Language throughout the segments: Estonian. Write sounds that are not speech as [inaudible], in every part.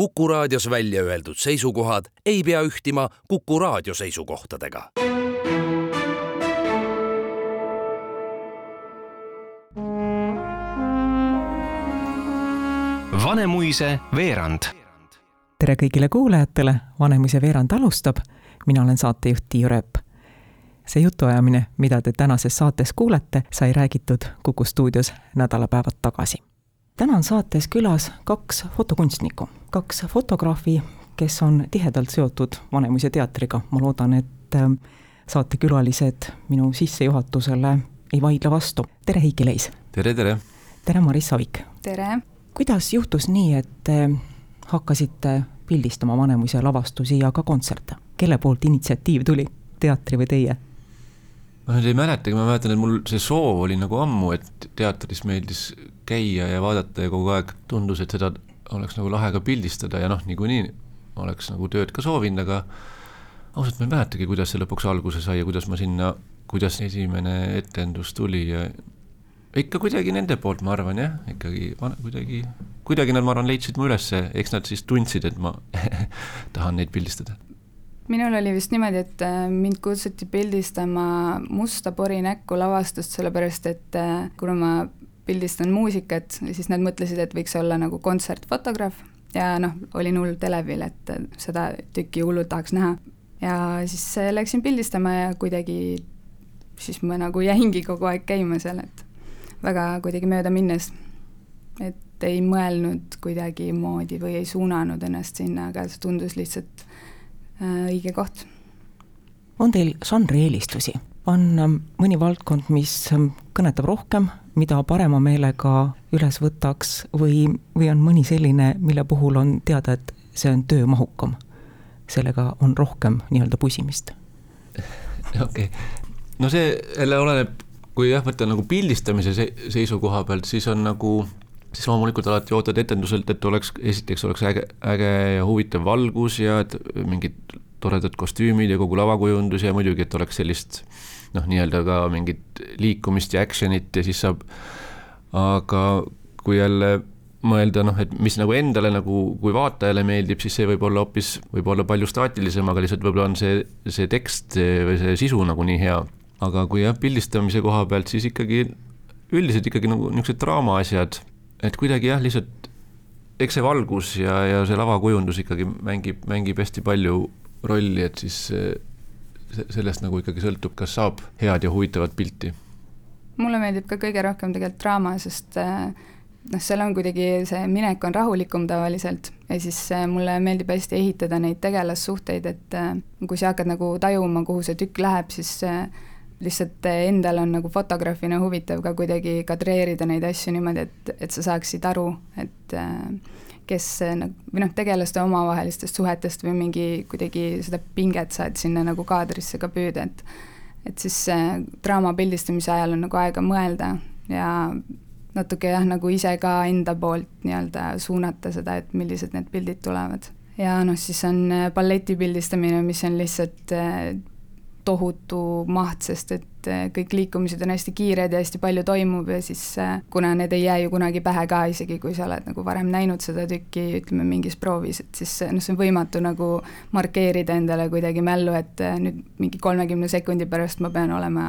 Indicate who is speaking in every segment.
Speaker 1: Kuku raadios välja öeldud seisukohad ei pea ühtima Kuku raadio seisukohtadega.
Speaker 2: Vanemuise veerand.
Speaker 3: tere kõigile kuulajatele, Vanemuise veerand alustab. mina olen saatejuht Tiiu Rööp. see jutuajamine, mida te tänases saates kuulete, sai räägitud Kuku stuudios nädalapäevad tagasi. Täna on saates külas kaks fotokunstnikku, kaks fotograafi, kes on tihedalt seotud Vanemuise teatriga. ma loodan, et ähm, saatekülalised minu sissejuhatusele ei vaidle vastu. tere, Heiki Leis!
Speaker 4: tere, tere!
Speaker 3: tere, Maris Savik!
Speaker 5: tere!
Speaker 3: kuidas juhtus nii, et te hakkasite pildistama Vanemuise lavastusi ja ka kontserte? kelle poolt initsiatiiv tuli, teatri või teie?
Speaker 4: ma nüüd ei mäletagi, ma mäletan, et mul see soov oli nagu ammu, et teatris meeldis käia ja vaadata ja kogu aeg tundus, et seda oleks nagu lahe ka pildistada ja noh, niikuinii oleks nagu tööd ka soovinud, aga ausalt ma ei mäletagi, kuidas see lõpuks alguse sai ja kuidas ma sinna, kuidas esimene etendus tuli ja ikka kuidagi nende poolt, ma arvan jah, ikkagi kuidagi, kuidagi nad, ma arvan, leidsid mu ülesse, eks nad siis tundsid, et ma [laughs] tahan neid pildistada.
Speaker 5: minul oli vist niimoodi, et äh, mind kutsuti pildistama Musta pori näkku lavastust, sellepärast et äh, kuna ma pildistan muusikat, siis nad mõtlesid, et võiks olla nagu kontsertfotograaf ja noh, olin hull televil, et äh, seda tükki hullult tahaks näha. ja siis läksin pildistama ja kuidagi siis ma nagu jäingi kogu aeg käima seal, et väga kuidagi mööda minnes. et ei mõelnud kuidagimoodi või ei suunanud ennast sinna, aga see tundus lihtsalt äh, õige koht.
Speaker 3: on teil žanri eelistusi? On ähm, mõni valdkond, mis ähm, kõnetab rohkem, mida parema meelega üles võtaks või, või on mõni selline, mille puhul on teada, et see on töömahukam? sellega on rohkem nii-öelda pusimist. [laughs]
Speaker 4: okei okay., no see jälle oleneb kui jah, võtta nagu pildistamise seisukoha pealt, siis on nagu, siis loomulikult alati ootad etenduselt, et oleks, esiteks oleks äge, äge ja huvitav valgus ja et mingid toredad kostüümid ja kogu lavakujundus ja muidugi, et oleks sellist noh, nii-öelda ka mingit liikumist ja action'it ja siis saab, aga kui jälle mõelda noh, et mis nagu endale nagu, kui vaatajale meeldib, siis see võib olla hoopis, võib olla palju staatilisem, aga lihtsalt võib-olla on see, see tekst või see sisu nagu nii hea. Aga kui jah, pildistamise koha pealt, siis ikkagi üldiselt ikkagi nagu niisugused draama asjad, et kuidagi jah, lihtsalt eks see valgus ja, ja see lavakujundus ikkagi mängib, mängib hästi palju rolli, et siis sellest nagu ikkagi sõltub, kas saab head ja huvitavat pilti.
Speaker 5: mulle meeldib ka kõige rohkem tegelikult draama, sest äh, noh, seal on kuidagi see minek on rahulikum tavaliselt ja siis äh, mulle meeldib hästi ehitada neid tegelassuhteid, et äh, kui sa hakkad nagu tajuma, kuhu see tükk läheb, siis lihtsalt endal on nagu fotograafina huvitav ka kuidagi kadreerida neid asju niimoodi, et, et sa saaksid aru, et äh, kes nagu, või noh, tegelaste omavahelistest suhetest või mingi kuidagi seda pinget saad sinna nagu kaadrisse ka püüda, et et siis äh, draama pildistamise ajal on nagu aega mõelda ja natuke jah, nagu ise ka enda poolt nii-öelda suunata seda, et millised need pildid tulevad. ja noh, siis on äh, balleti pildistamine, mis on lihtsalt tohutu maht, sest et äh, kõik liikumised on hästi kiired ja hästi palju toimub ja siis äh, kuna need ei jää ju kunagi pähe ka, isegi kui sa oled nagu varem näinud seda tükki, ütleme mingis proovis, et siis noh, see on võimatu nagu markeerida endale kuidagi mällu, et nüüd mingi kolmekümne sekundi pärast ma pean olema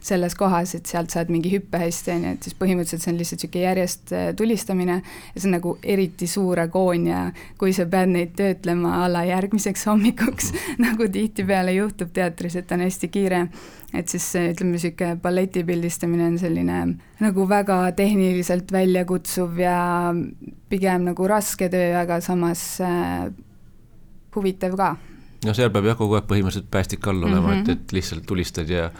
Speaker 5: selles kohas, et sealt saad mingi hüppe hästi, on ju, et siis põhimõtteliselt see on lihtsalt niisugune järjest tulistamine ja see on nagu eriti suur agoon ja kui sa pead neid töötlema a la järgmiseks hommikuks [laughs] nagu tihtipeale juhtub teatris, et on hästi kiire, et siis ütleme, niisugune balleti pildistamine on selline nagu väga tehniliselt väljakutsuv ja pigem nagu raske töö, aga samas äh, huvitav ka.
Speaker 4: no seal peab jah, kogu aeg põhimõtteliselt päästik all olema mm, -hmm. et, et lihtsalt tulistad ja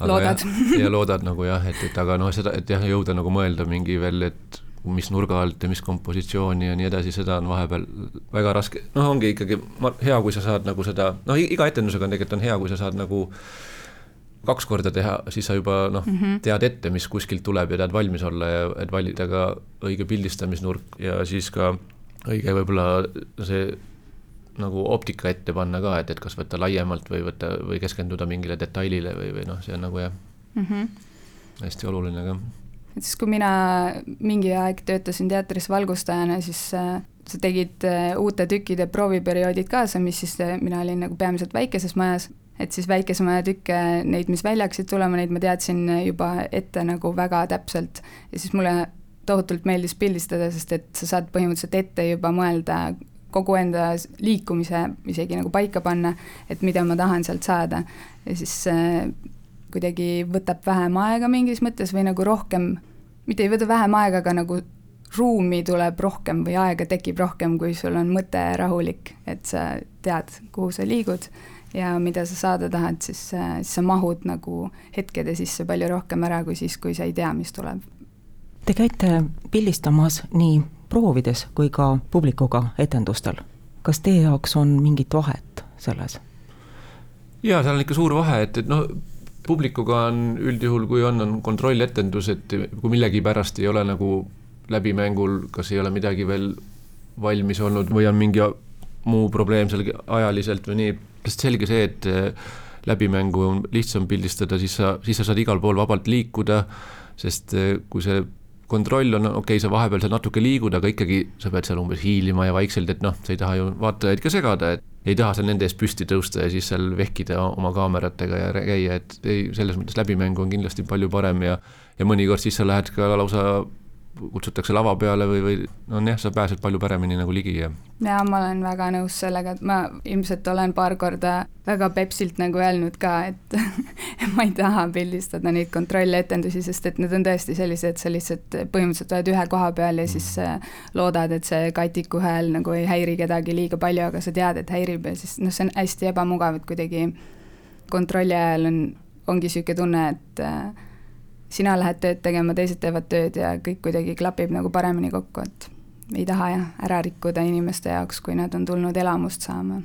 Speaker 5: loodad.
Speaker 4: ja loodad nagu jah, et, et aga noh, seda, et jah, jõuda nagu mõelda mingi veel, et mis nurga alt ja mis kompositsiooni ja nii edasi, seda on vahepeal väga raske, noh, ongi ikkagi ma, hea, kui sa saad nagu seda, noh, iga etendusega on tegelikult on hea, kui sa saad nagu kaks korda teha, siis sa juba noh mm -hmm., tead ette, mis kuskilt tuleb ja tead valmis olla ja et valida ka õige pildistamisnurk ja siis ka õige võib-olla see nagu optika ette panna ka, et, et kas võtta laiemalt või võtta või keskenduda mingile detailile või, või noh, see on nagu jah mm, -hmm. hästi oluline ka
Speaker 5: et siis, kui mina mingi aeg töötasin teatris valgustajana, siis äh, sa tegid äh, uute tükkide prooviperioodid kaasa, mis siis, äh, mina olin nagu peamiselt väikeses majas, et siis väikese maja tükke, neid, mis välja hakkasid tulema, neid ma teadsin juba ette nagu väga täpselt ja siis mulle tohutult meeldis pildistada, sest et sa saad põhimõtteliselt ette juba mõelda kogu enda liikumise isegi nagu paika panna, et mida ma tahan sealt saada. ja siis äh, kuidagi võtab vähem aega mingis mõttes või nagu rohkem, mitte ei võta vähem aega, aga nagu ruumi tuleb rohkem või aega tekib rohkem, kui sul on mõte rahulik, et sa tead, kuhu sa liigud ja mida sa saada tahad, siis, siis sa mahud nagu hetkede sisse palju rohkem ära kui siis, kui sa ei tea, mis tuleb.
Speaker 3: Te käite pildistamas nii proovides kui ka publikuga etendustel. kas teie jaoks on mingit vahet selles?
Speaker 4: jaa, seal on ikka suur vahe, et, et noh, publikuga on üldjuhul, kui on, on kontrolletendus, et kui millegipärast ei ole nagu läbimängul, kas ei ole midagi veel valmis olnud või on mingi muu probleem seal ajaliselt või nii, sest selge see, et äh, läbimängu on lihtsam pildistada, siis sa, siis sa saad igal pool vabalt liikuda, sest äh, kui see kontroll on, okei okay,, sa vahepeal seal natuke liigud, aga ikkagi sa pead seal umbes hiilima ja vaikselt, et noh, sa ei taha ju vaatajaid ka segada, et ei taha seal nende ees püsti tõusta ja siis seal vehkida oma kaameratega ja käia, et ei, selles mõttes läbimängu on kindlasti palju parem ja ja mõnikord siis sa lähed ka lausa kutsutakse lava peale või, või on jah, sa pääsed palju paremini nagu ligi ja.
Speaker 5: jaa, ma olen väga nõus sellega, et ma ilmselt olen paar korda väga pepsilt nagu öelnud ka, et [laughs] ma ei taha pildistada neid kontrolletendusi, sest et need on tõesti sellised, sa lihtsalt põhimõtteliselt oled ühe koha peal ja siis mm. loodad, et see katiku hääl nagu ei häiri kedagi liiga palju, aga sa tead, et häirib ja siis noh, see on hästi ebamugav, et kuidagi kontrolli ajal on, ongi niisugune tunne, et äh, sina lähed tööd tegema, teised teevad tööd ja kõik kuidagi klapib nagu paremini kokku, et ei taha jah, ära rikkuda inimeste jaoks, kui nad on tulnud elamust saama.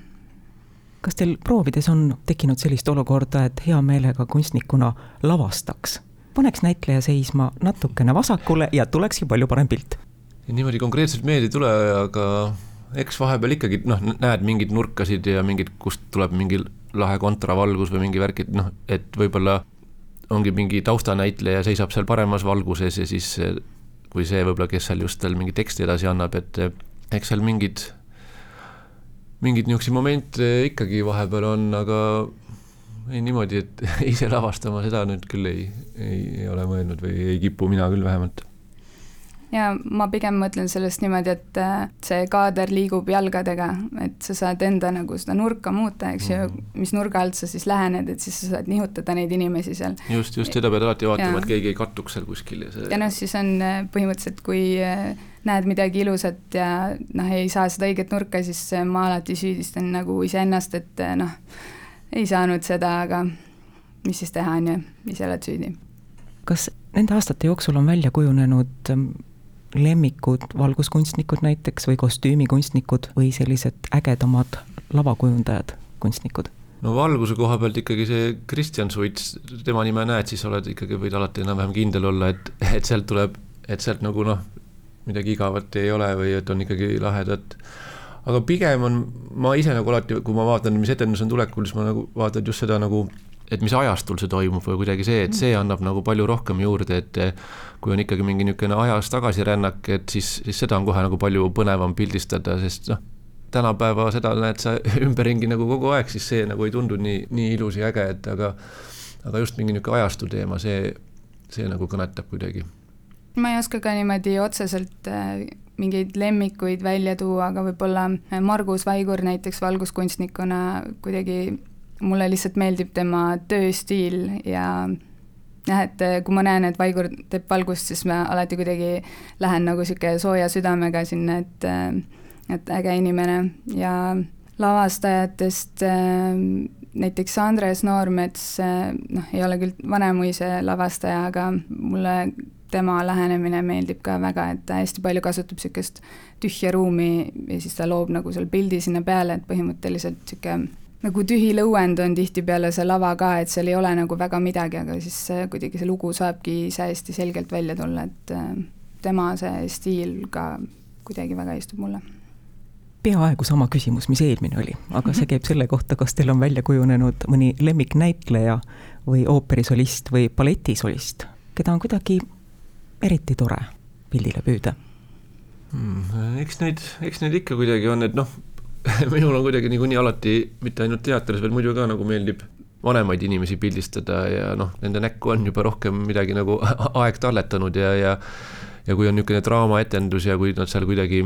Speaker 3: kas teil proovides on tekkinud sellist olukorda, et hea meelega kunstnikuna lavastaks, paneks näitleja seisma natukene vasakule ja tulekski palju parem pilt?
Speaker 4: niimoodi konkreetselt meelde ei tule, aga eks vahepeal ikkagi noh, näed mingeid nurkasid ja mingid, kust tuleb mingi lahe kontravalgus või mingi värk, et noh, et võib-olla ongi mingi taustanäitleja seisab seal paremas valguses ja siis kui see võib-olla, kes seal just tal mingi teksti edasi annab, et eks seal mingid, mingeid niisuguseid momente ikkagi vahepeal on, aga ei niimoodi, et [laughs] ise lavastama, seda nüüd küll ei, ei, ei ole mõelnud või ei kipu mina küll vähemalt
Speaker 5: ja ma pigem mõtlen sellest niimoodi, et äh, see kaader liigub jalgadega, et sa saad enda nagu seda nurka muuta, eks ju mm, -hmm. mis nurga alt sa siis lähened, et siis sa saad nihutada neid inimesi seal.
Speaker 4: just, just seda pead alati vaatama, et keegi ei kattuks seal kuskil ja see
Speaker 5: ja noh, siis on äh, põhimõtteliselt, kui äh, näed midagi ilusat ja noh, ei saa seda õiget nurka, siis ma alati süüdistan nagu iseennast, et noh, ei saanud seda, aga mis siis teha, on ju, ise oled süüdi.
Speaker 3: kas nende aastate jooksul on välja kujunenud ähm, lemmikud valguskunstnikud näiteks või kostüümikunstnikud või sellised ägedamad lavakujundajad, kunstnikud?
Speaker 4: no valguse koha pealt ikkagi see Kristjan Suits, tema nime näed, siis oled ikkagi, võid alati enam-vähem kindel olla, et, et sealt tuleb, et sealt nagu noh, midagi igavat ei ole või et on ikkagi lahedat. aga pigem on, ma ise nagu alati, kui ma vaatan, mis etendus on tulekul, siis ma nagu vaatan just seda nagu et mis ajastul see toimub või kuidagi see, et see annab nagu palju rohkem juurde, et kui on ikkagi mingi niisugune ajas tagasirännak, et siis, siis seda on kohe nagu palju põnevam pildistada, sest noh, tänapäeva seda näed sa [laughs] ümberringi nagu kogu aeg, siis see nagu ei tundu nii, nii ilus ja äge, et aga aga just mingi niisugune ajastu teema, see, see nagu kõnetab kuidagi.
Speaker 5: ma ei oska ka niimoodi otseselt äh, mingeid lemmikuid välja tuua, aga võib-olla Margus Vaigur näiteks valguskunstnikuna kuidagi mulle lihtsalt meeldib tema tööstiil ja jah, et eh, kui ma näen, et Vaigur teeb valgust, siis ma alati kuidagi lähen nagu niisugune sooja südamega sinna, et eh, et äge inimene. Ja lavastajatest eh, näiteks Andres Noormets, noh, ei ole küll Vanemuise lavastaja, aga mulle tema lähenemine meeldib ka väga, et ta hästi palju kasutab niisugust tühja ruumi ja siis ta loob nagu seal pildi sinna peale, et põhimõtteliselt niisugune nagu tühi lõuend on tihtipeale see lava ka, et seal ei ole nagu väga midagi, aga siis kuidagi see lugu saabki ise hästi selgelt välja tulla, et äh, tema see stiil ka kuidagi väga istub mulle.
Speaker 3: peaaegu sama küsimus, mis eelmine oli, aga see käib selle kohta, kas teil on välja kujunenud mõni lemmiknäitleja või ooperisolist või balletisolist, keda on kuidagi eriti tore pildile püüda
Speaker 4: hmm,? eks neid, eks neid ikka kuidagi on, et noh, [laughs] minul on kuidagi niikuinii alati, mitte ainult teatris, vaid muidu ka nagu meeldib vanemaid inimesi pildistada ja noh, nende näkku on juba rohkem midagi nagu [laughs] aeg talletanud ja, ja ja kui on niisugune draamaetendus ja kui nad seal kuidagi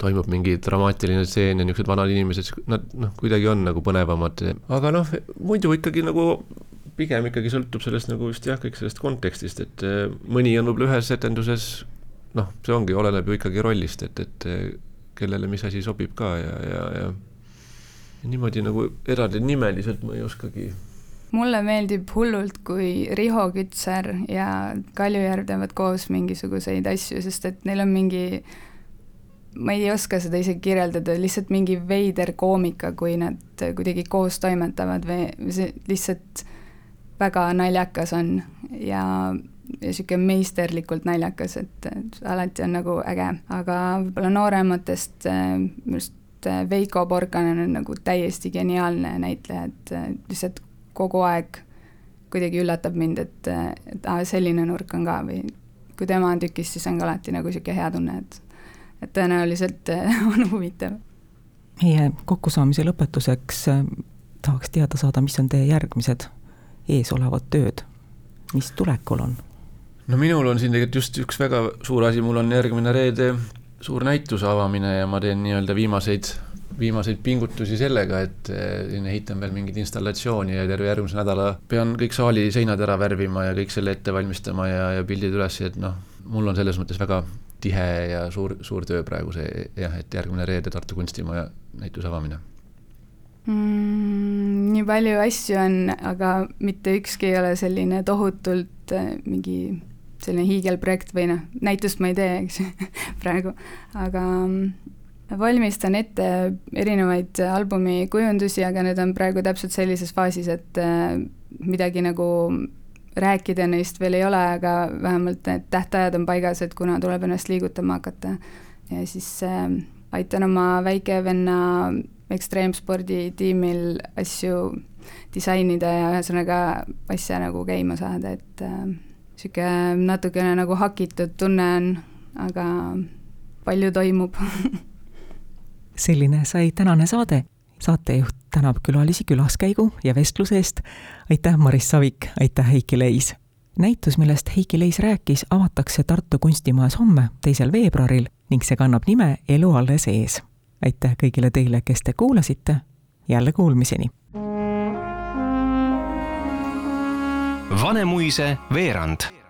Speaker 4: toimub mingi dramaatiline stseen ja niisugused vanad inimesed, nad noh, kuidagi on nagu põnevamad, aga noh, muidu ikkagi nagu pigem ikkagi sõltub sellest nagu just jah, kõik sellest kontekstist, et eh, mõni on võib-olla ühes etenduses noh, see ongi, oleneb ju ikkagi rollist, et, et eh, kellele mis asi sobib ka ja, ja, ja ja niimoodi nagu eraldi nimeliselt ma ei oskagi.
Speaker 5: Mulle meeldib hullult, kui Riho Kütser ja Kaljujärv teevad koos mingisuguseid asju, sest et neil on mingi ma ei oska seda isegi kirjeldada, lihtsalt mingi veider koomika, kui nad kuidagi koos toimetavad või see lihtsalt väga naljakas on. Ja, niisugune meisterlikult naljakas, et, alati on nagu äge, aga võib-olla noorematest minu arust Veiko Porkanen on nagu täiesti geniaalne näitleja, et lihtsalt kogu aeg kuidagi üllatab mind, et, et aa, selline nurk on ka või kui tema on tükis, siis on ka alati nagu niisugune hea tunne, et et tõenäoliselt [laughs] on huvitav.
Speaker 3: meie kokkusaamise lõpetuseks äh, tahaks teada saada, mis on teie järgmised eesolevad tööd, mis tulekul on?
Speaker 4: No minul on siin tegelikult just üks väga suur asi, mul on järgmine reede suur näituse avamine ja ma teen nii-öelda viimaseid viimaseid pingutusi sellega, et eh, siin ehitan veel mingit installatsiooni ja terve järgmise nädala pean kõik saali seinad ära värvima ja kõik selle ette valmistama ja, ja pildid üles, et noh, mul on selles mõttes väga tihe ja suur, suur töö praegu see jah, et järgmine reede Tartu Kunstimaja näituse avamine
Speaker 5: mm,. nii palju asju on, aga mitte ükski ei ole selline tohutult eh, mingi selline hiigelprojekt või noh, näitust ma ei tee, eks [laughs] praegu, aga mm, valmistan ette erinevaid albumi kujundusi, aga need on praegu täpselt sellises faasis, et äh, midagi nagu rääkida neist veel ei ole, aga vähemalt need tähtajad on paigas, et kuna tuleb ennast liigutama hakata. ja siis äh, aitan oma väikevenna ekstreemsporditiimil asju disainida ja ühesõnaga asja nagu käima saada, et niisugune natukene nagu hakitud tunne on, aga palju toimub [laughs]
Speaker 3: selline sai tänane saade. saatejuht tänab külalisi külaskäigu ja vestluse eest. aitäh, Maris Savik, aitäh, Heiki Leis. näitus, millest Heiki Leis rääkis, avatakse Tartu kunstimajas homme, teisel veebruaril ning see kannab nime Elu alles ees. aitäh kõigile teile, kes te kuulasite. jälle kuulmiseni.
Speaker 2: Vanemuise veerand